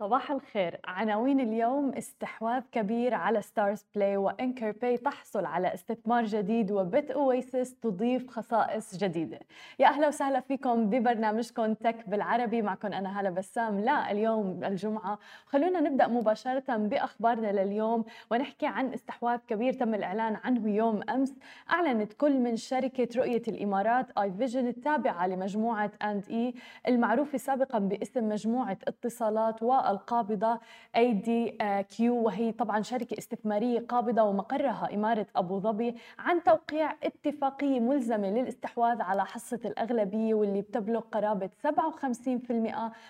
صباح الخير. عناوين اليوم استحواذ كبير على ستارز بلاي وأنكر باي تحصل على استثمار جديد و BitOasis تضيف خصائص جديدة. يا أهلا وسهلا فيكم ببرنامجكم tech بالعربي. معكم أنا هلا بسام. لا اليوم الجمعة. خلونا نبدأ مباشرة بأخبارنا لليوم ونحكي عن استحواذ كبير تم الإعلان عنه يوم أمس. أعلنت كل من شركة رؤية الإمارات آي فيجن التابعة لمجموعة أند إي المعروفة سابقا باسم مجموعة اتصالات و القابضة ADQ وهي طبعا شركة استثمارية قابضة ومقرها إمارة أبو ظبي عن توقيع اتفاقية ملزمة للاستحواذ على حصة الأغلبية واللي بتبلغ قرابة 57%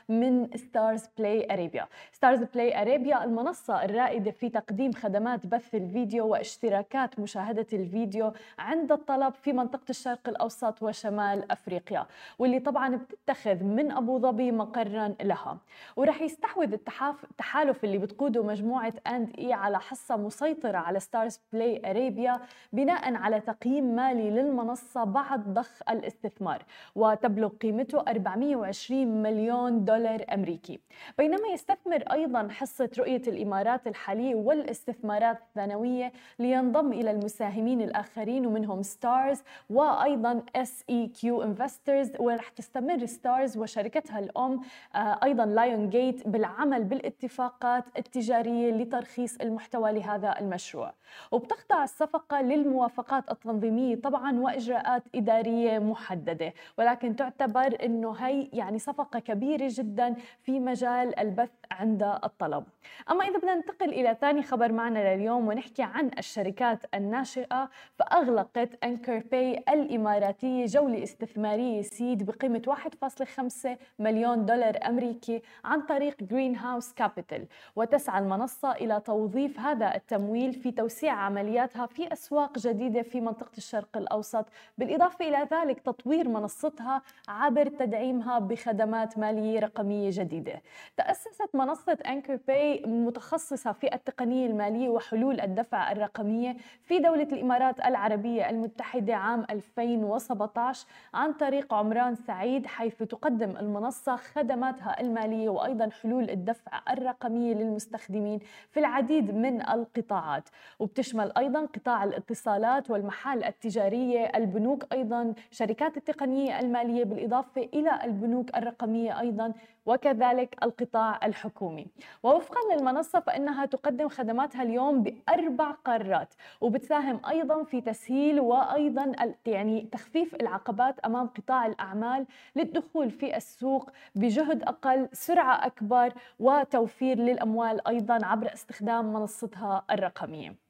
من ستارز بلاي أريبيا ستارز بلاي أريبيا المنصة الرائدة في تقديم خدمات بث الفيديو واشتراكات مشاهدة الفيديو عند الطلب في منطقة الشرق الأوسط وشمال أفريقيا واللي طبعا بتتخذ من أبو ظبي مقرا لها. ورح يستحوذ التحالف اللي بتقوده مجموعة أند إي على حصة مسيطرة على ستارز بلاي أريبيا بناء على تقييم مالي للمنصة بعد ضخ الاستثمار وتبلغ قيمته 420 مليون دولار أمريكي. بينما يستثمر أيضا حصة رؤية الإمارات الحالية والاستثمارات الثانوية لينضم إلى المساهمين الآخرين ومنهم ستارز وأيضا SEQ Investors ورح تستمر ستارز وشركتها الأم أيضا Lionsgate بالعمل بالاتفاقات التجارية لترخيص المحتوى لهذا المشروع. وبتخضع الصفقة للموافقات التنظيمية طبعا وإجراءات إدارية محددة ولكن تعتبر أنه هي يعني صفقة كبيرة جدا في مجال البث عند الطلب. أما إذا بدنا ننتقل إلى ثاني خبر معنا لليوم ونحكي عن الشركات الناشئة فأغلقت أنكر باي الإماراتية جولة استثمارية seed بقيمة 1.5 مليون دولار أمريكي عن طريق Greenhouse Capital وتسعى المنصة إلى توظيف هذا التمويل في توسيع عملياتها في أسواق جديدة في منطقة الشرق الأوسط. بالإضافة إلى ذلك تطوير منصتها عبر تدعيمها بخدمات مالية رقمية جديدة. تأسست منصة أنكر باي متخصصة في التقنية المالية وحلول الدفع الرقمية في دولة الإمارات العربية المتحدة عام 2017 عن طريق عمران سعيد حيث تقدم المنصة خدماتها المالية وأيضا حلول الدفع الرقمية للمستخدمين في العديد من القطاعات. وبتشمل أيضا قطاع الاتصالات والمحال التجارية البنوك أيضا شركات التقنية المالية بالإضافة إلى البنوك الرقمية أيضا. وكذلك القطاع الحكومي. ووفقا للمنصة فإنها تقدم خدماتها اليوم بأربع قارات وبتساهم أيضا في تسهيل وأيضا يعني تخفيف العقبات أمام قطاع الأعمال للدخول في السوق بجهد أقل سرعة أكبر وتوفير للأموال أيضا عبر استخدام منصتها الرقمية.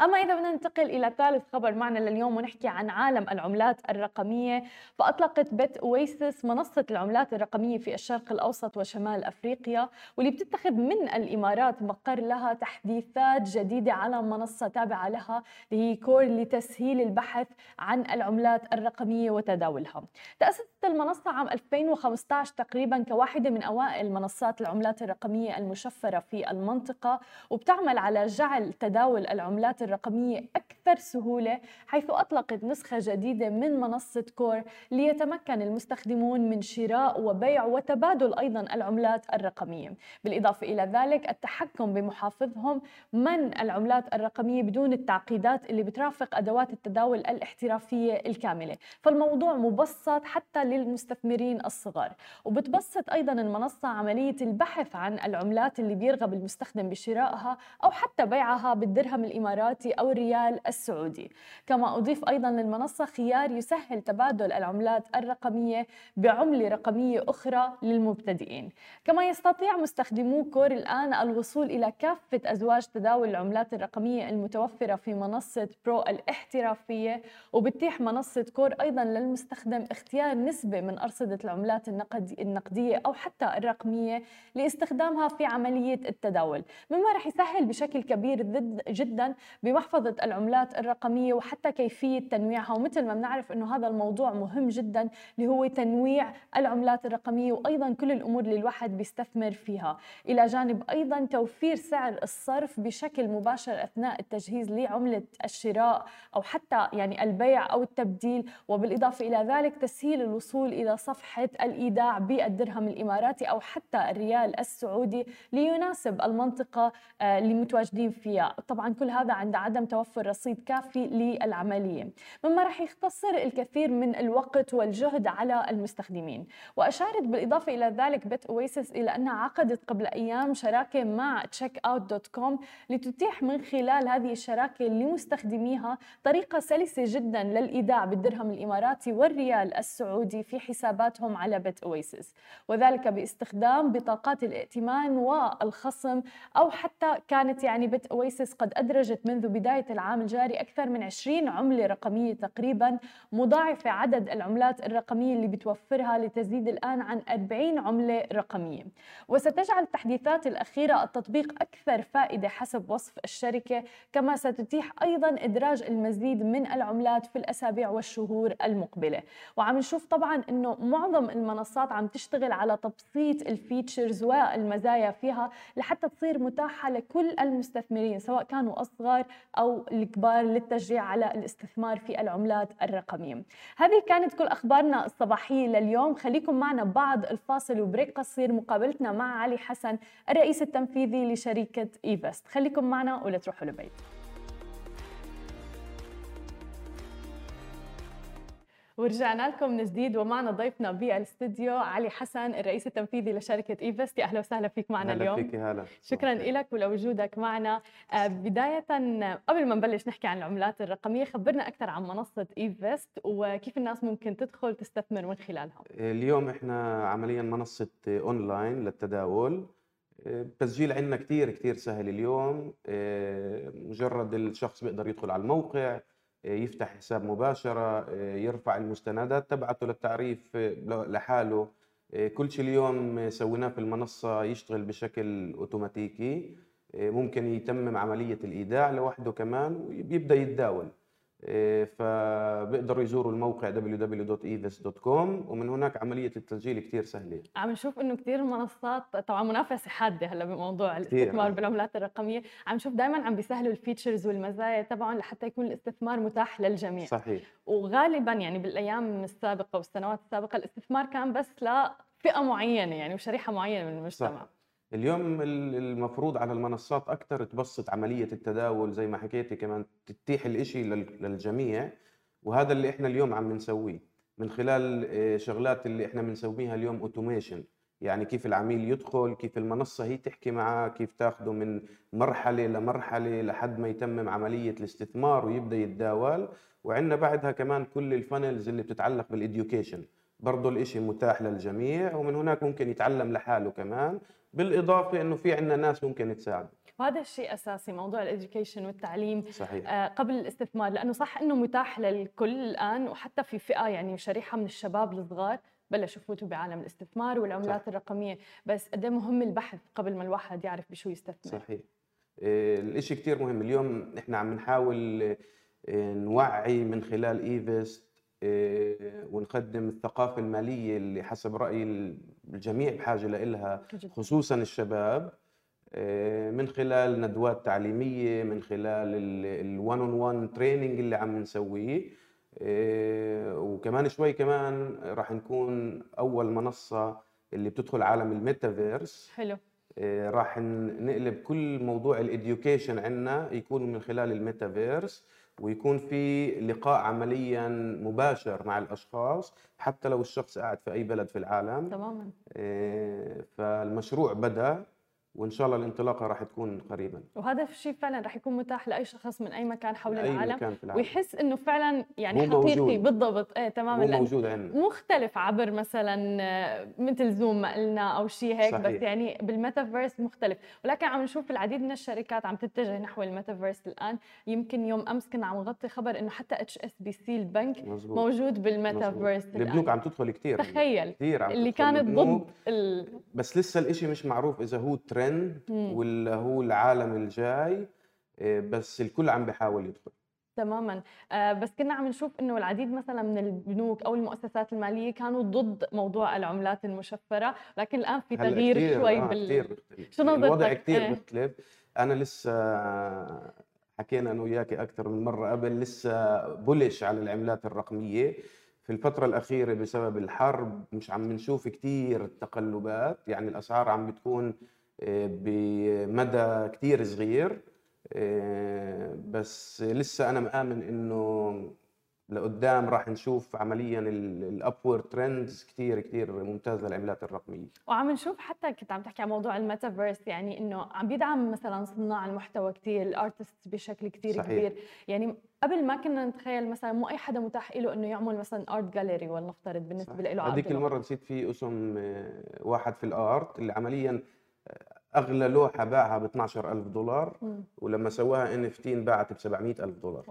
أما إذا بدنا ننتقل إلى ثالث خبر معنا لليوم ونحكي عن عالم العملات الرقمية فأطلقت بيت أويسس منصة العملات الرقمية في الشرق الأوسط وشمال أفريقيا واللي بتتخذ من الإمارات مقر لها تحديثات جديدة على منصة تابعة لها اللي هي كور لتسهيل البحث عن العملات الرقمية وتداولها. تأسست المنصة عام 2015 تقريبا كواحدة من أوائل منصات العملات الرقمية المشفرة في المنطقة وبتعمل على جعل تداول العملات الرقمية أكثر سهولة حيث أطلقت نسخة جديدة من منصة كور ليتمكن المستخدمون من شراء وبيع وتبادل أيضا العملات الرقمية. بالإضافة إلى ذلك التحكم بمحافظهم من العملات الرقمية بدون التعقيدات اللي بترافق أدوات التداول الاحترافية الكاملة. فالموضوع مبسط حتى للمستثمرين الصغار. وبتبسط أيضا المنصة عملية البحث عن العملات اللي بيرغب المستخدم بشرائها أو حتى بيعها بالدرهم الإماراتي أو الريال السعودي. كما أضيف أيضا للمنصة خيار يسهل تبادل العملات الرقمية بعملة رقمية أخرى للمبتدئين. كما يستطيع مستخدمو كور الآن الوصول إلى كافة أزواج تداول العملات الرقمية المتوفرة في منصة برو الاحترافية. وبتتيح منصة كور أيضا للمستخدم اختيار نسبة من أرصدة العملات النقدية أو حتى الرقمية لاستخدامها في عملية التداول. مما رح يسهل بشكل كبير جدا بمحفظة العملات الرقمية وحتى كيفية تنويعها ومثل ما بنعرف أنه هذا الموضوع مهم جدا اللي هو تنويع العملات الرقمية وأيضا كل الأمور اللي الواحد بيستثمر فيها. إلى جانب أيضا توفير سعر الصرف بشكل مباشر أثناء التجهيز لعملة الشراء أو حتى يعني البيع أو التبديل وبالإضافة إلى ذلك تسهيل الوصول إلى صفحة الإيداع بالدرهم الإماراتي أو حتى الريال السعودي ليناسب المنطقة آه، اللي متواجدين فيها. طبعا كل هذا عند عدم توفر رصيد كافي للعملية. مما راح يختصر الكثير من الوقت والجهد على المستخدمين. وأشارت بالإضافة إلى ذلك بيت أويسس إلى أنها عقدت قبل أيام شراكة مع checkout.com لتتيح من خلال هذه الشراكة لمستخدميها طريقة سلسة جدا للإيداع بالدرهم الإماراتي والريال السعودي في حساباتهم على بيت أويسس وذلك باستخدام بطاقات الائتمان والخصم أو حتى كانت يعني بيت أويسس قد أدرجت منذ بداية العام الجاري أكثر من 20 عملة رقمية تقريبا مضاعفة عدد العملات الرقمية اللي بتوفرها لتزيد الآن عن 40 عملة رقمية. وستجعل التحديثات الأخيرة التطبيق أكثر فائدة حسب وصف الشركة كما ستتيح أيضا إدراج المزيد من العملات في الأسابيع والشهور المقبلة. وعم نشوف طبعا أنه معظم المنصات عم تشتغل على تبسيط الفيتشرز والمزايا فيها لحتى تصير متاحة لكل المستثمرين سواء كانوا أصغر أو الكبار للتشجيع على الاستثمار في العملات الرقمية. هذه كانت كل أخبارنا الصباحية لليوم. خليكم معنا بعد الفاصل وبريك قصير. مقابلتنا مع علي حسن الرئيس التنفيذي لشركة إيفست. خليكم معنا ولا تروحوا لبيت. ورجعنا لكم من جديد ومعنا ضيفنا بالاستديو علي حسن الرئيس التنفيذي لشركة إيفست. يا أهلا وسهلا فيك معنا هلا اليوم. فيك هلا شكرا لك ولوجودك معنا. آه، بداية قبل ما نبلش نحكي عن العملات الرقمية خبرنا أكثر عن منصة إيفست وكيف الناس ممكن تدخل تستثمر من خلالها. اليوم إحنا عمليا منصة أونلاين للتداول. التسجيل عندنا كثير كثير سهل اليوم. آه، مجرد الشخص بيقدر يدخل على الموقع يفتح حساب مباشرة يرفع المستندات تبعته للتعريف لحاله. كل شيء اليوم سويناه في المنصة يشتغل بشكل أوتوماتيكي. ممكن يتمم عملية الإيداع لوحده كمان ويبدأ يتداول. فبيقدروا يزوروا الموقع www.evis.com ومن هناك عملية التسجيل كثير سهلة. عم نشوف إنه كثير منصات طبعا منافسة حادة هلا بموضوع الاستثمار بالعملات الرقمية. عم نشوف دائما عم بيسهلوا الفيتشرز والمزايا تبعهم لحتى يكون الاستثمار متاح للجميع. صحيح. وغالبا يعني بالأيام السابقة والسنوات السابقة الاستثمار كان بس لفئة معينة يعني وشريحة معينة من المجتمع. صح. اليوم المفروض على المنصات أكثر تبسط عملية التداول زي ما حكيتي كمان تتيح الإشي للجميع وهذا اللي إحنا اليوم عم نسويه من خلال آه، شغلات اللي إحنا بنسويها اليوم automation يعني كيف العميل يدخل كيف المنصة هي تحكي معاه كيف تاخده من مرحلة لمرحلة لحد ما يتمم عملية الاستثمار ويبدأ يتداول. وعندنا بعدها كمان كل ال funnels اللي بتتعلق بال education برضه الإشي متاح للجميع ومن هناك ممكن يتعلم لحاله كمان. بالإضافة إنه في عندنا ناس ممكن تساعد. وهذا الشيء أساسي موضوع الاديوكيشن والتعليم. صحيح. آه قبل الاستثمار لأنه صح إنه متاح للكل الآن وحتى في فئة يعني شريحة من الشباب الصغار بلشوا يفوتوا بعالم الاستثمار والعملات صح. الرقمية. بس قد إيه مهم البحث قبل ما الواحد يعرف بشو يستثمر. صحيح. آه، الإشي كثير مهم. اليوم إحنا عم نحاول آه، نوعي من خلال Evest ونقدم الثقافة المالية اللي حسب رأيي الجميع بحاجة لها خصوصا الشباب. آه، من خلال ندوات تعليمية من خلال ال one on one training اللي عم نسويه. آه، وكمان شوي كمان راح نكون أول منصة اللي بتدخل عالم الميتافيرس. حلو. راح نقلب كل موضوع ال education عندنا يكون من خلال الميتافيرس. ويكون في لقاء عمليا مباشر مع الأشخاص حتى لو الشخص قاعد في أي بلد في العالم. تماما. آه، فالمشروع بدأ. وإن شاء الله الانطلاقة راح تكون قريبا. وهذا الشيء فعلا راح يكون متاح لأي شخص من أي مكان حول أي العالم مكان في العالم. ويحس إنه فعلا يعني حقيقي موجود. بالضبط. إيه تماما. موجود عندنا. مختلف عبر مثلا آه، مثل زوم ما قلنا أو شيء هيك صحيح. بس يعني بالميتافيرس مختلف. ولكن عم نشوف العديد من الشركات عم تتجه نحو الميتافيرس الآن. يمكن يوم أمس كنا عم نغطي خبر إنه حتى HSBC البنك مزبوط. موجود بالميتافيرس البنوك عم تدخل كثير تخيل. كثير عم اللي كانت ضد ال... بس لسه الإشي مش معروف إذا هو ترند ولا هو العالم الجاي آه، بس الكل عم بيحاول يدخل. تماما. آه، بس كنا عم نشوف إنه العديد مثلا من البنوك أو المؤسسات المالية كانوا ضد موضوع العملات المشفرة لكن الآن في تغيير كثير شوي آه بال مختلف شو الوضع نظرتك كثير إيه. مختلف. أنا لسه حكينا أنا وياك أكثر من مرة قبل لسه بولش على العملات الرقمية. في الفترة الأخيرة بسبب الحرب مش عم نشوف كتير تقلبات يعني الأسعار عم بتكون آه، بمدى كتير صغير آه، بس لسه أنا مآمن إنه لقدام راح نشوف عمليا الابورد ترندز كثير كثير ممتازة للعملات الرقمية. وعم نشوف حتى كنت عم تحكي عن موضوع الميتافيرس يعني إنه عم بيدعم مثلا صناع المحتوى كثير ال artist بشكل كثير كبير. يعني قبل ما كنا نتخيل مثلا مو أي حدا متاح له إنه يعمل مثلا art gallery ولنفترض بالنسبة له هذيك المرة نسيت في اسم آه، واحد في ال art اللي عمليا أغلى لوحة باعها ب 12000 دولار. ولما سواها NFT انباعت ب 700000 دولار.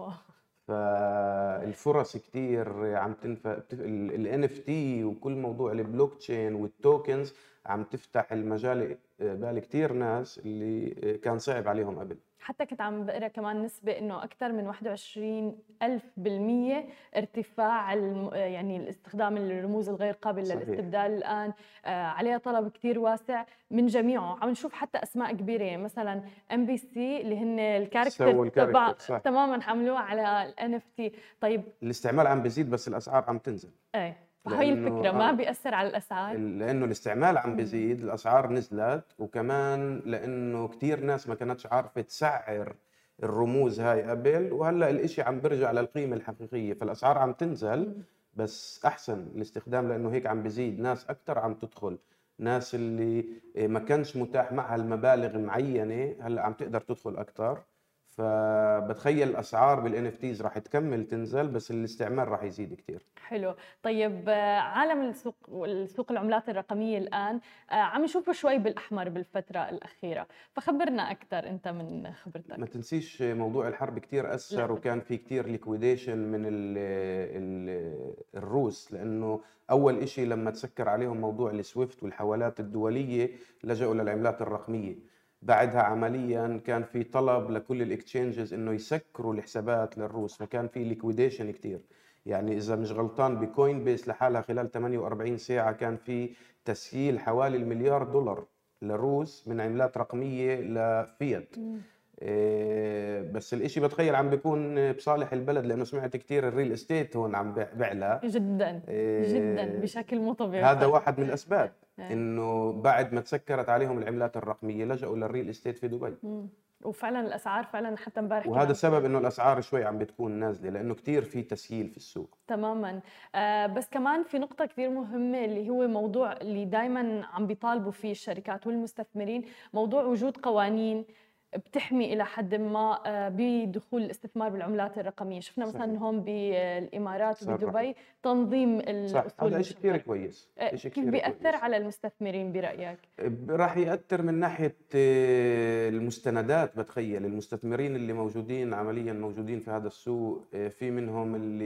فالفرص كتير عم تنفع ال NFT وكل موضوع ال blockchain وال tokens عم تفتح المجال بال كتير ناس اللي كان صعب عليهم قبل حتى كنت عم بقرا كمان نسبة إنه أكثر من 21 ألف بالمية ارتفاع. يعني الاستخدام الرموز الغير قابل صحيح. للاستبدال الآن. آه، عليها طلب كتير واسع من جميعه. عم نشوف حتى أسماء كبيرة يعني مثلا MBC اللي هن تبع ال character صح. تماما حملوها على ال NFT طيب الاستعمال عم بيزيد بس الأسعار عم تنزل. إيه. فهي لأنه الفكرة ما بيأثر على الأسعار لأنه الاستعمال عم. بيزيد الأسعار نزلت وكمان لأنه كتير ناس ما كانتش عارفة تسعر الرموز هاي قبل وهلأ الإشي عم بيرجع للقيمة الحقيقية فالأسعار عم تنزل. بس أحسن الاستخدام لأنه هيك عم بيزيد ناس أكثر عم تدخل ناس اللي ما كانش متاح معها المبالغ معينه هلأ عم تقدر تدخل أكثر فبتخيل الأسعار بال NFTs راح تكمل تنزل بس الاستعمال راح يزيد كثير حلو. طيب عالم السوق والسوق العملات الرقمية الآن آه، عم نشوفه شوي بالأحمر بالفترة الأخيرة. فخبرنا أكثر أنت من ما خبرتك تنسيش موضوع الحرب كتير أثر لا وكان في كتير liquidation من ال ال الروس لأنه أول إشي لما تسكر عليهم موضوع ال SWIFT والحوالات الدولية لجأوا للعملات الرقمية. بعدها عمليا كان في طلب لكل ال exchanges إنه يسكروا الحسابات للروس فكان في liquidation كتير يعني إذا مش غلطان ب Coinbase لحالها خلال 48 ساعة كان في تسييل حوالي المليار دولار للروس من عملات رقمية لفيات مم. إيه، بس الإشي بتخيل عم بيكون بصالح البلد لأنه سمعت كتير ال real estate هون عم بع- بعلى جدا جدا إيه، بشكل مو طبيعي هذا واحد من الأسباب. إنه بعد ما تسكرت عليهم العملات الرقمية لجأوا لل real estate في دبي. مم. وفعلا الأسعار فعلا حتى امبارح وهذا السبب إنه الأسعار شوي عم بتكون نازلة لأنه كتير في تسييل في السوق. تماما. آه بس كمان في نقطة كثير مهمة اللي هو موضوع اللي دائما عم بيطالبوا فيه الشركات والمستثمرين موضوع وجود قوانين. بتحمي إلى حد ما آه، بدخول الاستثمار بالعملات الرقمية. شفنا مثلا صحيح. هون بالإمارات صرحوا وبدبي تنظيم صح الأصول هذا شيء كثير كويس. آه، شيء كيف بيأثر كويس. على المستثمرين برأيك؟ راح يأثر من ناحية آه، المستندات. بتخيل المستثمرين اللي موجودين عمليا موجودين في هذا السوق في منهم اللي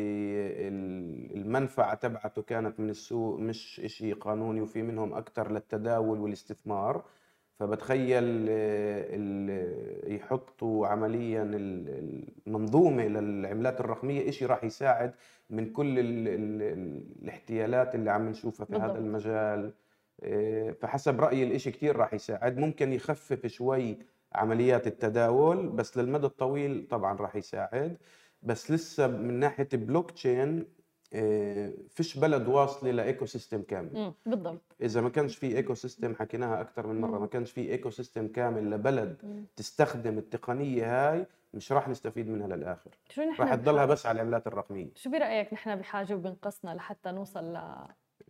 ال- المنفعة تبعته كانت من السوق مش إشي قانوني وفي منهم أكثر للتداول والاستثمار. فبتخيل آه، ال- يحطوا عمليا ال- المنظومة للعملات الرقمية إشي راح يساعد من كل ال ال ال الاحتيالات اللي عم نشوفها في هذا بالضبط. المجال. إيه، فحسب رأيي الإشي كتير راح يساعد. ممكن يخفف شوي عمليات التداول بس للمدى الطويل طبعا راح يساعد. بس لسه من ناحية بلوك تشين فيش بلد واصلة ل ecosystem كامل. بالضبط إذا ما كانش في ecosystem حكيناها أكثر من مرة ما. كانش في ecosystem كامل لبلد مم. تستخدم التقنية هاي مش راح نستفيد منها للآخر شو راح نحن تضلها بحاجة بس على العملات الرقمية شو برأيك نحن بحاجة وبنقصنا لحتى نوصل ل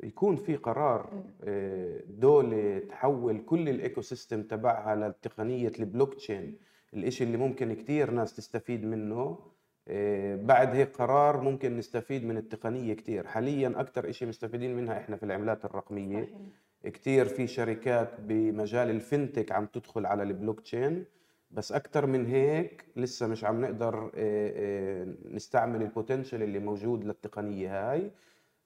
يكون في قرار. آه، دولة تحول كل ال ecosystem تبعها لتقنية البلوك تشين الإشي اللي ممكن كتير ناس تستفيد منه آه، بعد هيك قرار ممكن نستفيد من التقنية كتير. حاليا أكتر إشي مستفيدين منها إحنا في العملات الرقمية. صحيح. كتير في شركات بمجال ال fintech عم تدخل على البلوك تشين بس أكتر من هيك لسه مش عم نقدر آه، آه، نستعمل ال potential اللي موجود للتقنية هاي. آه،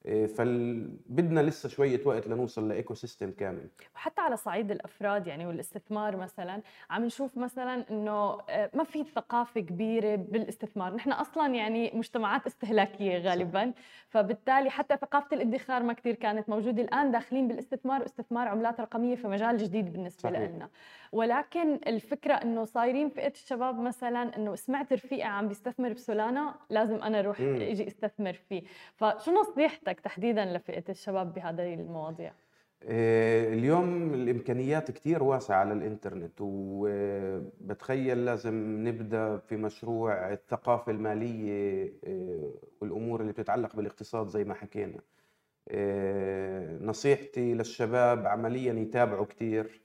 فبدنا لسه شوية وقت لنوصل ل ecosystem كامل. وحتى على صعيد الأفراد يعني والاستثمار مثلا عم نشوف مثلا إنه آه، ما في ثقافة كبيرة بالاستثمار. نحن أصلا يعني مجتمعات استهلاكية غالبا. فبالتالي حتى ثقافة الادخار ما كثير كانت موجودة. الآن داخلين بالاستثمار واستثمار عملات رقمية في مجال جديد بالنسبة صحيح. لنا. ولكن الفكرة إنه صايرين فئة الشباب مثلا إنه سمعت رفيقي عم بيستثمر بسولانا لازم أنا أروح إجي أستثمر فيه. فشو نصيحتك تحديدا لفئة الشباب بهذه المواضيع؟ آه، اليوم الإمكانيات كثير واسعة على الإنترنت وبتخيل لازم نبدأ في مشروع الثقافة المالية آه، والأمور اللي بتتعلق بالاقتصاد زي ما حكينا. آه، نصيحتي للشباب عمليا يتابعوا كثير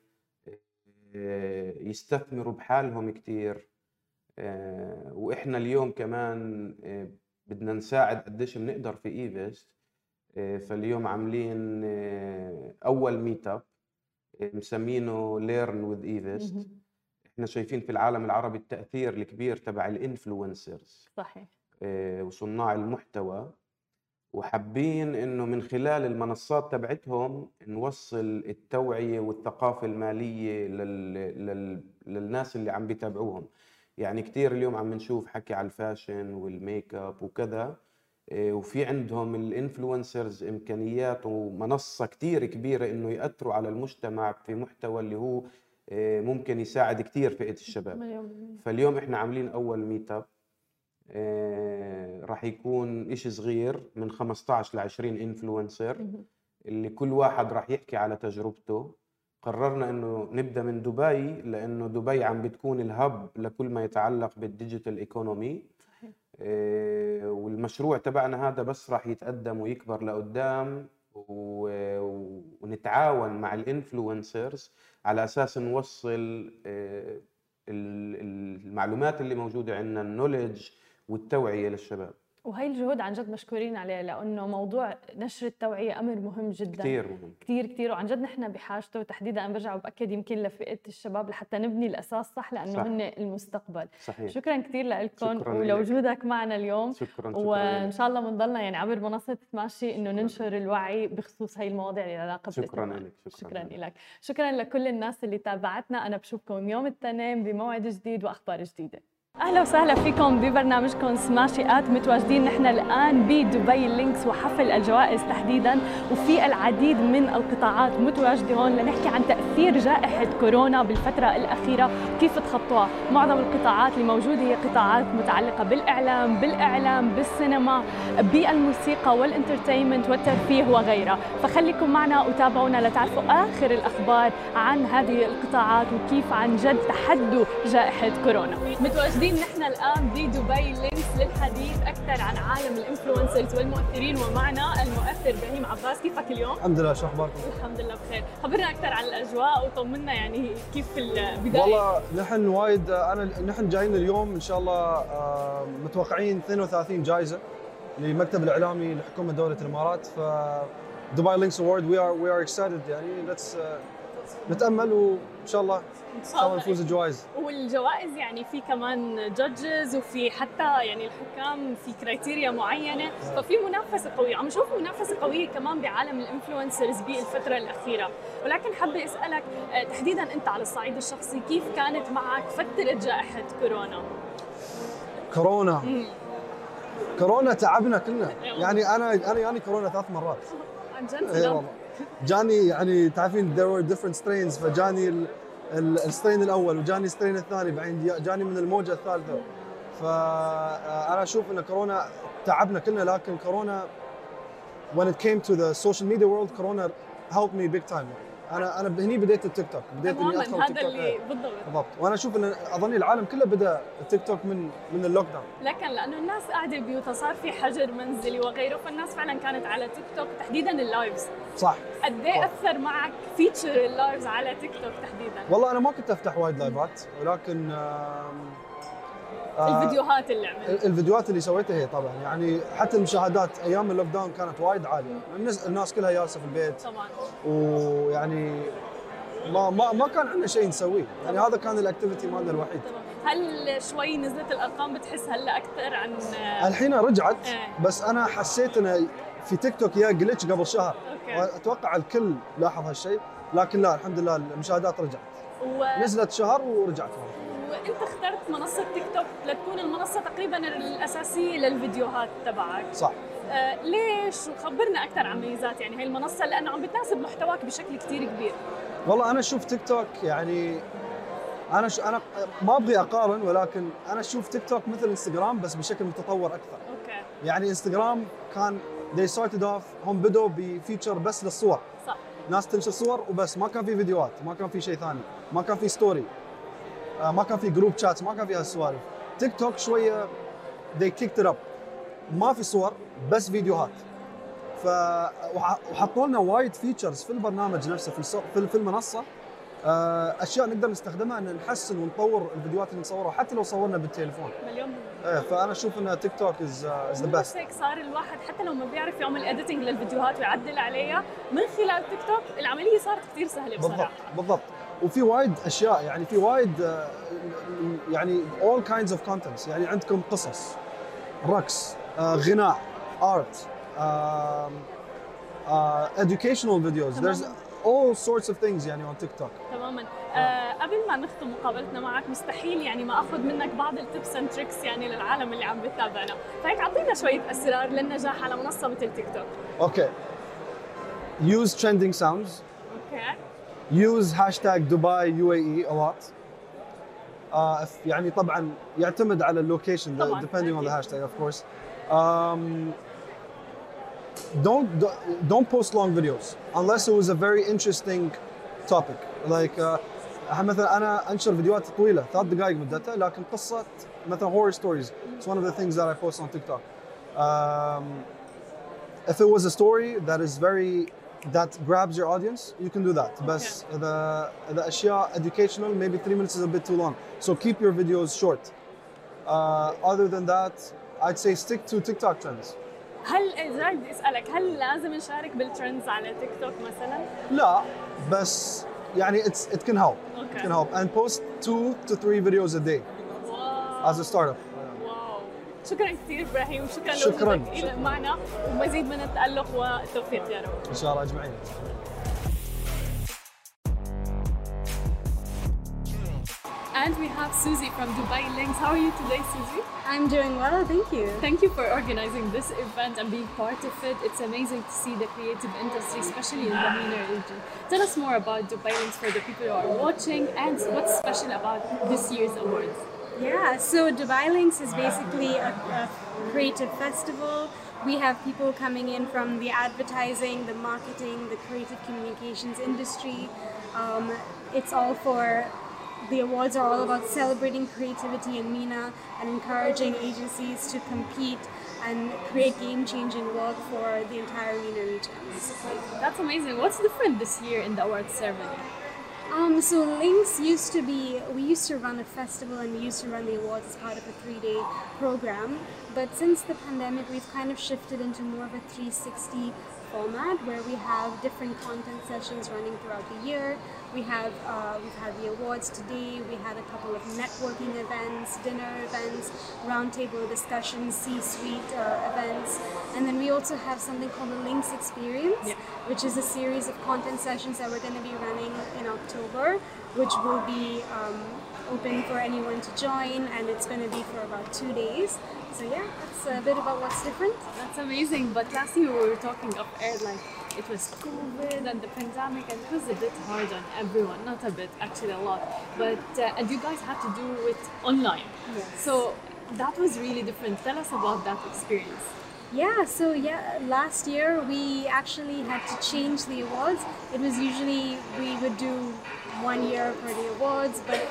يستثمروا بحالهم كثير وإحنا اليوم كمان بدنا نساعد قديش بنقدر في إيفست. فاليوم عاملين آه، أول meetup آه، مسمينه learn with Evest إحنا شايفين في العالم العربي التأثير الكبير تبع ال influencers صحيح. وصناع المحتوى. وحابين إنه من خلال المنصات تبعتهم نوصل التوعية والثقافة المالية لل... لل... للناس اللي عم بيتابعوهم. يعني كثير اليوم عم نشوف حكي على ال fashion وال makeup وكذا. وفي عندهم ال influencers إمكانيات ومنصة كثير كبيرة إنه يأثروا على المجتمع في محتوى اللي هو إيه، ممكن يساعد كثير فئة الشباب. فاليوم إحنا عاملين أول meet up إيه، راح يكون شيء صغير من 15 ل 20 influencer اللي كل واحد راح يحكي على تجربته. قررنا إنه نبدأ من دبي لأنه دبي عم بتكون ال hub لكل ما يتعلق بال digital economy إيه والمشروع تبعنا هذا بس راح يتقدم ويكبر لقدام ونتعاون مع الانفلونسرز على أساس نوصل إيه المعلومات اللي موجودة عندنا النولج والتوعية للشباب. وهي الجهود عن جد مشكورين عليها لأنه موضوع نشر التوعية أمر مهم جدا. كثير مهم. كثير كثير وعن جد نحن بحاجته وتحديدا أنا برجع وبأكد يمكن لفئة الشباب لحتى نبني الأساس صح لأنه صح. هن المستقبل. صحيح. شكرا كثير لكم ولوجودك معنا اليوم. شكرا, شكرا وإن شاء الله بنضلنا يعني عبر منصة ماشي إنه ننشر الوعي بخصوص هي المواضيع اللي علاقة شكرا لك شكرا, شكرا لك. شكرا لكل الناس اللي تابعتنا. أنا بشوفكم يوم الاثنين بموعد جديد وأخبار جديدة. أهلا وسهلا فيكم ببرنامجكم سماشيات متواجدين نحن الآن بدبي لينكس وحفل الجوائز تحديدا وفي العديد من القطاعات متواجده هون لنحكي عن تأثير جائحة كورونا بالفترة الأخيرة. كيف تخطوها؟ معظم القطاعات اللي موجودة هي قطاعات متعلقة بالإعلام بالإعلام بالسينما بالموسيقى وال entertainment والترفيه وغيرها. فخليكم معنا وتابعونا لتعرفوا آخر الأخبار عن هذه القطاعات وكيف عن جد تحدوا جائحة كورونا. متواجدين نحن الآن بدبي لينكس للحديث أكثر عن عالم ال influencers والمؤثرين. ومعنا المؤثر إبراهيم عباس. كيفك اليوم؟ الحمد لله شو أخباركم؟ الحمد لله بخير، خبرنا أكثر عن وطمنا يعني كيف البداية. والله نحن وايد أنا نحن جايين اليوم إن شاء الله متوقعين 32 جائزه للمكتب الإعلامي لحكومة دولة الإمارات. ف دبي لينكس award we are we are excited يعني. let's نتأمل وإن شاء الله ان شاء الله نفوز الجوائز. والجوائز يعني في كمان judges وفي حتى يعني الحكام في criteria معينة. ففي منافسة قوية. عم نشوف منافسة قوية كمان بعالم ال influencers بالفترة الأخيرة. ولكن حابة أسألك آه، تحديدا أنت على الصعيد الشخصي كيف كانت معك فترة جائحة كورونا؟ كورونا. مم. كورونا تعبنا كلنا. أيوة. يعني أنا جاني كورونا ثلاث مرات. عن جد؟ أيوة جاني يعني تعرفين there were different strains فجاني ال strain الأول وجاني ال strain الثاني بعدين جاني من الموجة الثالثة. فانا أشوف إن كورونا تعبنا كلنا لكن كورونا when it came to the social media world كورونا helped me big time. أنا أنا هني بديت التيك توك بديت إني أدخل هذا اللي إيه. بالضبط. بالضبط. وأنا أشوف إن اظني العالم كله بدأ التيك توك من من ال lockdown لكن لأنه الناس قاعدة ببيوتها صار في حجر منزلي وغيره فالناس فعلا كانت على تيك توك تحديدا ال lives صح. قد إيه أثر معك feature ال lives على تيك توك تحديدا؟ والله أنا ما كنت أفتح وايد live ات ولكن آه، الفيديوهات اللي عملت. الفيديوهات اللي سويتها هي طبعا يعني حتى المشاهدات أيام ال lockdown كانت وايد عالية. الناس الناس كلها جالسه في البيت. طبعا. ويعني ما ما ما كان عندنا شيء نسويه. يعني هذا كان ال activity مالنا الوحيد. هل شوي نزلت الأرقام؟ بتحس هلا أكثر عن الحين رجعت إيه. بس أنا حسيت إنه في تيك توك جا glitch قبل شهر. أوكي. وأتوقع الكل لاحظ هالشيء لكن لا الحمد لله المشاهدات رجعت. و... نزلت شهر ورجعت مرة. وانت اخترت منصة تيك توك لتكون المنصة تقريبا الأساسية للفيديوهات تبعك. صح. آه ليش؟ وخبرنا أكثر عن ميزات يعني هاي المنصة لأنه عم بتناسب محتواك بشكل كثير كبير. والله أنا أشوف تيك توك يعني أنا ش... أنا ما أبغي أقارن ولكن أنا أشوف تيك توك مثل إنستغرام بس بشكل متطور أكثر. أوكي. يعني إنستغرام كان they started off هم بدوا ب feature بس للصور. صح. ناس تنشر صور وبس ما كان في فيديوهات ما كان في شيء ثاني ما كان في story ما كان في group chat ما كان في هالسوالف. تيك توك شوية they kicked it up. ما في صور بس فيديوهات. ف وح- وحطوا لنا وايد features في البرنامج نفسه في السو- في المنصة. آه، أشياء نقدر نستخدمها إن نحسن ونطور الفيديوهات اللي نصورها حتى لو صورنا بالتليفون. مليون إيه فأنا أشوف إن تيك توك is is the best هيك صار الواحد حتى لو ما بيعرف يعمل editing للفيديوهات ويعدل عليها من خلال تيك توك العملية صارت كثير سهلة بالضبط بصراحه بالضبط. وفي وايد أشياء يعني في وايد آه، يعني all kinds of contents يعني عندكم قصص رقص آه، غناء um, uh, educational videos there's all sorts of things يعني on TikTok. تماما. آه قبل ما نختم مقابلتنا معك مستحيل يعني ما أخذ منك بعض ال tips and tricks يعني للعالم اللي عم بتابعنا فهيك أعطينا شوية أسرار للنجاح على منصة مثل تيك توك okay. Use trending sounds. أوكي use hashtag Dubai UAE a lot uh, if- يعني طبعا يعتمد على اللوكيشن طبعاً، depending on the أكيد. hashtag of course um, don't don't post long videos unless it was a very interesting topic like uh, مثلا انا انشر فيديوهات طويله ثلاث دقائق مدتها لكن قصه مثلا horror stories it's one of the things that I post on TikTok um, if it was a story that is very that grabs your audience you can do that بس اذا اذا اشياء educational maybe three minutes is a bit too long so keep your videos short uh, other than that I'd say stick to TikTok trends هل اذا بدي اسالك هل لازم نشارك بالترندز على تيك توك مثلا؟ لا بس يعني it's it can help it اوكي can help and post two to three videos a day واو as a startup واو شكرا كثير ابراهيم وشكرا شكراً. لوجودك إلى- معنا ومزيد من التالق والتوفيق يا رب ان شاء الله اجمعين And we have Susie from Dubai Links. How are you today, Susie? I'm doing well, thank you. Thank you for organizing this event and being part of it. It's amazing to see the creative industry, especially in the MENA region. Tell us more about Dubai Links for the people who are watching and what's special about this year's awards. Yeah, so Dubai Links is basically a, a creative festival. We have people coming in from the advertising, the marketing, the creative communications industry. Um, it's all for the awards are all about celebrating creativity in MENA and encouraging agencies to compete and create game-changing work for the entire MENA region. That's amazing. What's different this year in the awards ceremony? Um, so Links used to be, we used to run a festival and we used to run the awards as part of a three day program. But since the pandemic, we've kind of shifted into more of a 360 format where we have different content sessions running throughout the year. We have, uh, we've had the awards today, we had a couple of networking events, dinner events, roundtable discussions, C suite uh, events. And then we also have something called the Links Experience, which is a series of content sessions that we're going to be running in October, which will be um, open for anyone to join, and it's going to be for about two days. So yeah, that's a bit about what's different. That's amazing. But last year we were talking of air, like it was COVID and the pandemic, and it was a bit hard on everyone. Not a bit, actually, a lot. But uh, and you guys had to do it online. Yes. So that was really different. Tell us about that experience. Yeah, so yeah, last year we actually had to change the awards. It was usually we would do one year for the awards, but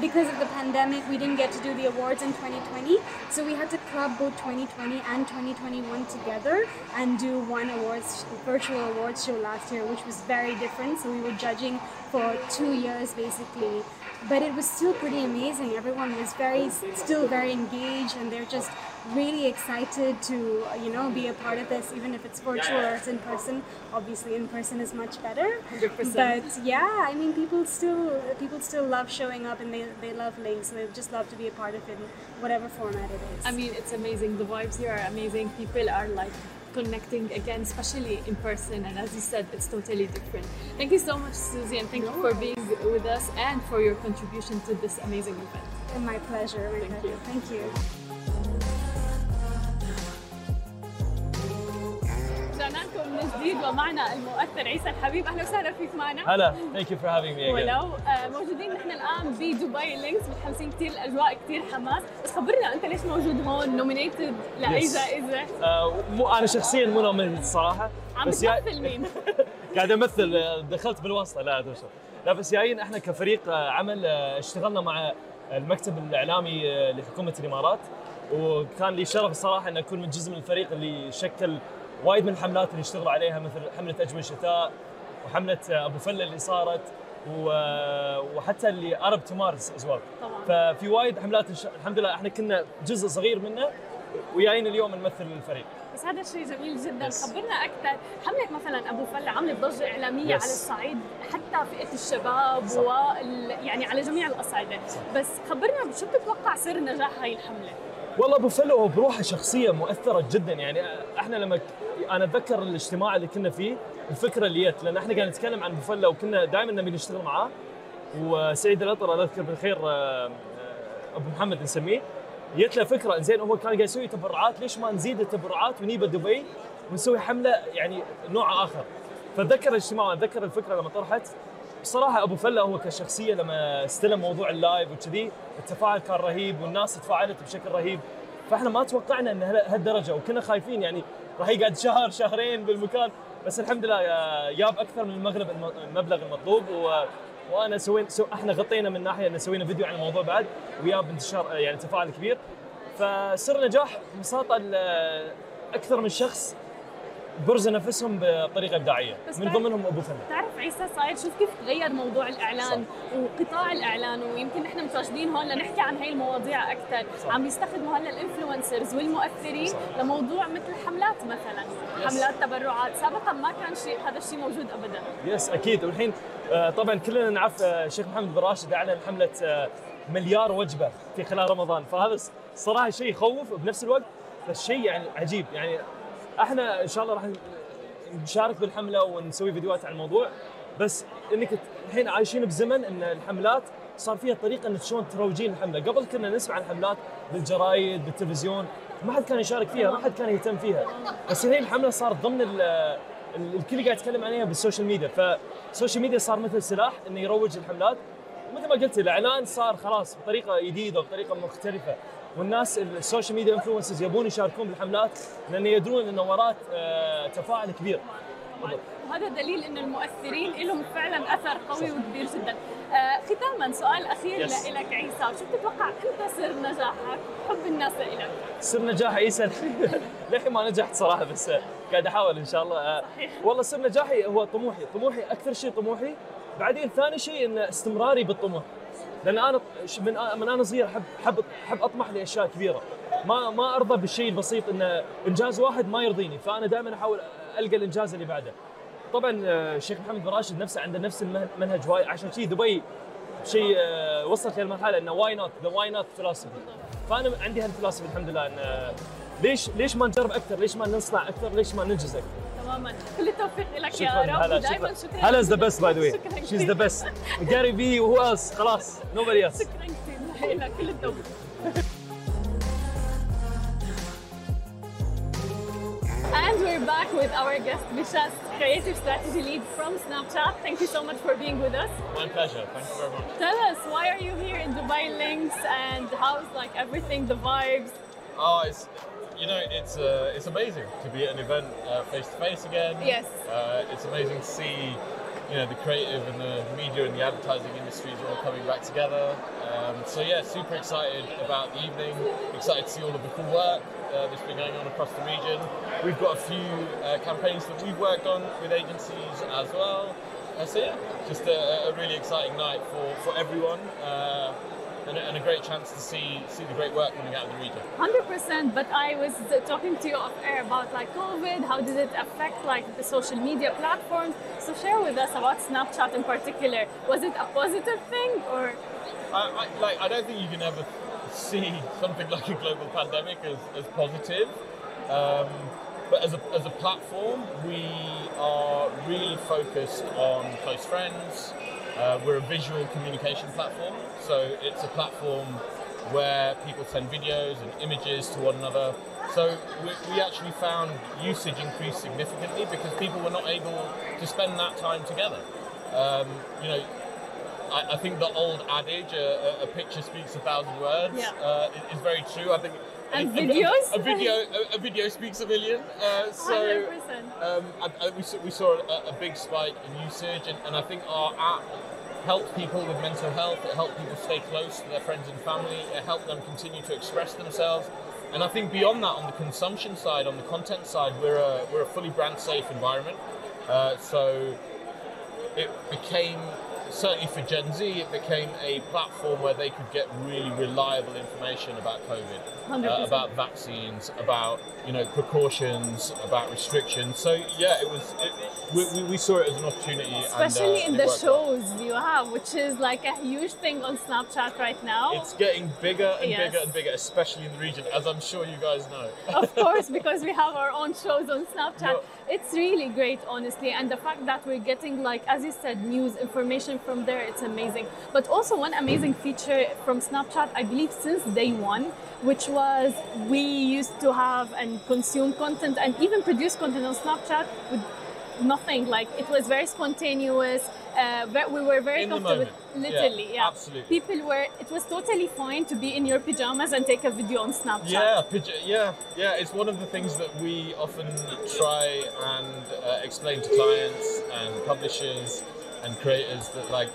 because of the pandemic, we didn't get to do the awards in 2020. So we had to club both 2020 and 2021 together and do one awards virtual awards show last year, which was very different. So we were judging for two years basically but it was still pretty amazing. Everyone was very, still very engaged, and they're just really excited to, you know, be a part of this, even if it's virtual or it's in person. Obviously, in person is much better. 100%. But yeah, I mean, people still people still love showing up, and they they love links. They just love to be a part of it, in whatever format it is. I mean, it's amazing. The vibes here are amazing. People are like connecting again, especially in person. And as you said, it's totally different. Thank you so much, Susie, and thank you for being with us and for your contribution to this amazing event. And my pleasure. My Thank pleasure. you. Thank you. ومعنا المؤثر عيسى الحبيب. أهلا وسهلا فيك معنا. هلا. ثانك يو فور هافينج مي ولو آه، موجودين نحن الآن بدبي لينكس متحمسين كثير الاجواء كثير حماس. بس خبرنا أنت ليش موجود هون؟ Nominated لأي Yes. جائزة؟ مو أنا شخصيا مو nominated الصراحه عم بس يا- بتمثل مين؟ قاعد أمثل آه، دخلت بالواسطة لا شو. لا بس جايين إحنا كفريق آه، عمل آه، اشتغلنا مع المكتب الإعلامي آه، لحكومة الإمارات. وكان لي شرف الصراحه إن أكون من جزء من الفريق اللي شكل وايد من الحملات اللي اشتغلوا عليها مثل حملة أجمل شتاء وحملة آه، أبو فله اللي صارت و- وحتى اللي Arabs to Mars طبعاً. ففي وايد حملات الحمد لله إحنا كنا جزء صغير منه وجايين اليوم نمثل الفريق بس هذا الشيء جميل جدا Yes. خبرنا أكثر حملة مثلا أبو فله عملت ضجة إعلامية Yes. على الصعيد حتى فئة الشباب صح. وال... يعني على جميع الأصعدة بس خبرنا شو بتتوقع سر نجاح هاي الحملة والله أبو فله هو بروحه شخصية مؤثرة جدا يعني إحنا لما. أنا أتذكر الاجتماع اللي كنا فيه الفكرة اللي جت لأن إحنا قاعد نتكلم عن ابو فلو وكنا دائما نبي نشتغل معاه. وسعيد الأطر الله يذكر بالخير آه، آه، أبو محمد نسميه جت له فكرة زين هو كان قاعد يسوي تبرعات ليش ما نزيد التبرعات ونجيبه دبي ونسوي حملة يعني نوع آخر؟ فأتذكر الاجتماع أتذكر الفكرة لما طرحت. بصراحة أبو فله هو كشخصية لما استلم موضوع اللايف وكذي التفاعل كان رهيب والناس تفاعلت بشكل رهيب. فإحنا ما توقعنا إن هال- هالدرجة وكنا خايفين يعني راح يقعد شهر شهرين بالمكان. بس الحمد لله آه، جاب أكثر من المغرب الم- المبلغ المطلوب و وأنا سوينا so إحنا غطينا من ناحية إن سوينا فيديو عن الموضوع بعد وياب انتشار آه، يعني تفاعل كبير. فسر نجاح ببساطه ال- أكثر من شخص برزوا نفسهم بطريقة إبداعية. من ضمنهم أبو فهد بتعرف عيسى صاير شوف كيف تغير موضوع الإعلان وقطاع الإعلان ويمكن نحن متواجدين هون لنحكي عن هاي المواضيع أكثر صح. عم يستخدموا هلا ال influencers والمؤثرين صح. لموضوع مثل حملات مثلا Yes. حملات تبرعات. سابقا ما كان شيء هذا الشيء موجود ابدا. يس أكيد. والحين آه، طبعا كلنا نعرف آه، الشيخ محمد بن راشد أعلن حملة آه، مليار وجبة في خلال رمضان. فهذا صراحة شيء يخوف وبنفس الوقت بس شيء يعني عجيب. يعني إحنا ان شاء الله راح نشارك بالحملة ونسوي فيديوهات عن الموضوع. بس انك الحين عايشين بزمن ان الحملات صار فيها طريقة انك شلون تروجين الحملة، قبل كنا نسمع عن حملات بالجرايد بالتلفزيون ما حد كان يشارك فيها، ما حد كان يهتم فيها، بس الحين الحملة صارت ضمن ال- ال- الكل قاعد يتكلم عليها بال social media، فال social media صار مثل سلاح إنه يروج الحملات. مثل ما قلت الإعلان صار خلاص بطريقة جديدة وبطريقة مختلفة. والناس ال social media influencers يبون يشاركون بالحملات لأن يدرون ان وراء آه، تفاعل كبير. وهذا دليل انه المؤثرين لهم فعلا أثر قوي وكبير جدا. آه ختاما سؤال أخير Yes. لك عيسى. شو بتتوقع انت سر نجاحك؟ حب الناس لك سر نجاح عيسى؟ للحين ما نجحت صراحة بس قاعد أحاول إن شاء الله. آه، والله سر نجاحي هو طموحي. طموحي أكثر شيء طموحي بعدين ثاني شيء إن استمراري بالطموح. لأن أنا من من أنا صغير احب احب أحب أطمح لأشياء كبيرة ما ما أرضى بالشيء البسيط إن إنجاز واحد ما يرضيني فأنا دائما أحاول ألقى الإنجاز اللي بعده طبعا آه، الشيخ محمد بن راشد نفسه عنده نفس المنهج واي عشان شيء دبي شيء آه، وصلت للمرحلة إنه why not the why not philosophy فأنا عندي هالفلسفة الحمد لله إن آه، ليش ليش ما نجرب أكثر؟ ليش ما نصنع أكثر؟ ليش ما ننجز أكثر؟ تماما كل التوفيق لك يا شكرا رب هلا ودائما شكرا شكرا هلا از ذا بيست باي ذا واي شكراً شيز ذا بيست جاري بي وهو ايلس خلاص نوبدي ايلس شكرا كثير لك كل التوفيق And we're back with our guest Vishas, creative strategy lead from Snapchat. Thank you so much for being with us. My pleasure. Thank you very much. Tell us why are you here in Dubai Links and how's like everything, the vibes? Oh, it's you know it's uh, it's amazing to be at an event face to face again. Yes. Uh, it's amazing to see you know the creative and the media and the advertising industries all coming back together. Um, so yeah, super excited about the evening. Excited to see all of the cool work uh, that's been going on across the region. We've got a few uh, campaigns that we've worked on with agencies as well. Uh, so yeah, just a, a really exciting night for, for everyone, uh, and, a, and a great chance to see see the great work coming out of the region. Hundred percent. But I was talking to you off air about like COVID. How did it affect like the social media platforms? So share with us about Snapchat in particular. Was it a positive thing or? I, I, like, I don't think you can ever see something like a global pandemic as, as positive. Um, but as a, as a platform, we are really focused on close friends. Uh, we're a visual communication platform, so it's a platform where people send videos and images to one another. So we, we actually found usage increase significantly because people were not able to spend that time together. Um, you know, I, I think the old adage, a, a- a picture speaks a thousand words, Yeah. uh, is very true. I think And a- a- videos? A, video, a, a video speaks a million. Uh, so um, I, I, we, saw, we saw a, a big spike in usage, and, and I think our app helped people with mental health. It helped people stay close to their friends and family. It helped them continue to express themselves. And I think beyond that, on the consumption side, on the content side, we're a, we're a fully brand safe environment. Uh, so it became certainly for Gen Z, it became a platform where they could get really reliable information about COVID, uh, about vaccines, about you know precautions, about restrictions. So yeah, it was. It, we, we, we saw it as an opportunity, Especially and, in uh, it the shows you have, which is like a huge thing on Snapchat right now. It's getting bigger and Yes. bigger and bigger, especially in the region, as I'm sure you guys know. of course, because we have our own shows on Snapchat. No. It's really great, honestly. And the fact that we're getting, like, as you said, news, information from there, it's amazing. But also, one amazing feature from Snapchat, I believe, since day one, which was we used to have and consume content and even produce content on Snapchat with nothing. Like, it was very spontaneous. Uh, we were very In comfortable. moment. Yeah, Literally, yeah. absolutely. People were, it was totally fine to be in your pajamas and take a video on Snapchat. Yeah, yeah, yeah. It's one of the things that we often try and uh, explain to clients and publishers and creators that like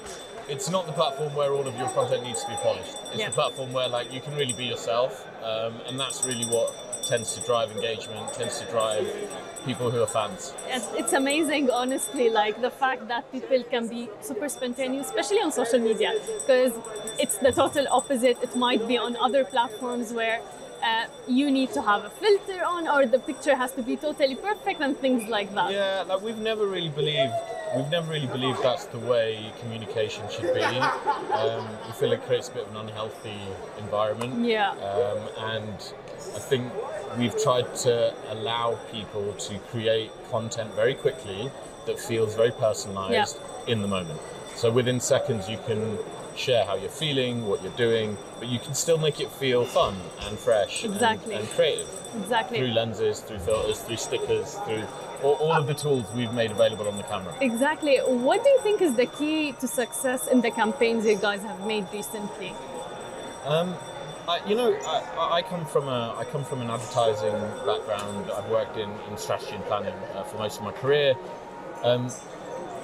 it's not the platform where all of your content needs to be polished. It's Yeah. the platform where like you can really be yourself, um, and that's really what tends to drive engagement, tends to drive people who are fans. It's- It's amazing, honestly, like the fact that people can be super spontaneous, especially on social media, because it's the total opposite. It might be on other platforms where uh, you need to have a filter on, or the picture has to be totally perfect, and things like that. Yeah, like we've never really believed we've never really believed that's the way communication should be. Um, we feel it creates a bit of an unhealthy environment. Yeah. Um, and I think we've tried to allow people to create content very quickly that feels very personalized in the moment. So within seconds, you can share how you're feeling, what you're doing, but you can still make it feel fun and fresh and- Exactly. and, creative Exactly. through lenses, through filters, through stickers, through all, all of the tools we've made available on the camera. Exactly. What do you think is the key to success in the campaigns you guys have made recently? Um, I, you know, I, I- I come from a I come from an advertising background. I've worked in, in strategy and planning uh, for most of my career. Um,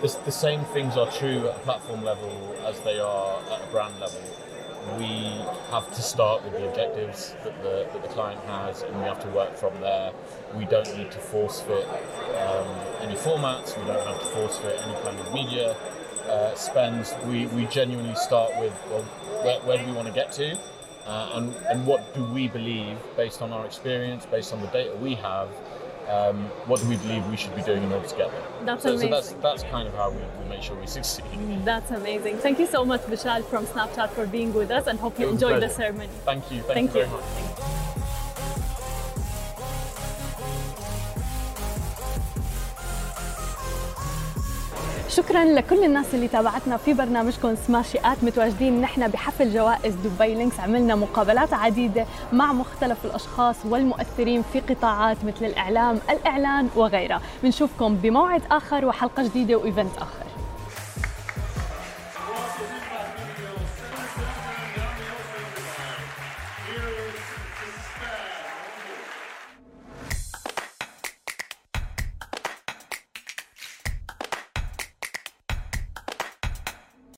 the, the same things are true at a platform level as they are at a brand level. We have to start with the objectives that the, that the client has, and we have to work from there. We don't need to force fit um, any formats. We don't have to force fit any kind of media uh, spends. We, we genuinely start with well, where, where do we want to get to, uh, and and what do we believe based on our experience, based on the data we have. Um, what do we believe we should be doing in order to get there? That's so, so that's that's kind of how we, we make sure we succeed. That's amazing. Thank you so much, Vishal from Snapchat, for being with us, and hope you It was a enjoyed the ceremony. Thank you. Thank, Thank you you. شكرا لكل الناس اللي تابعتنا في برنامجكم سماشيات متواجدين نحن بحفل جوائز دبي لينكس. عملنا مقابلات عديدة مع مختلف الأشخاص والمؤثرين في قطاعات مثل الإعلام الإعلان وغيرها. بنشوفكم بموعد آخر وحلقة جديدة وإيفنت آخر.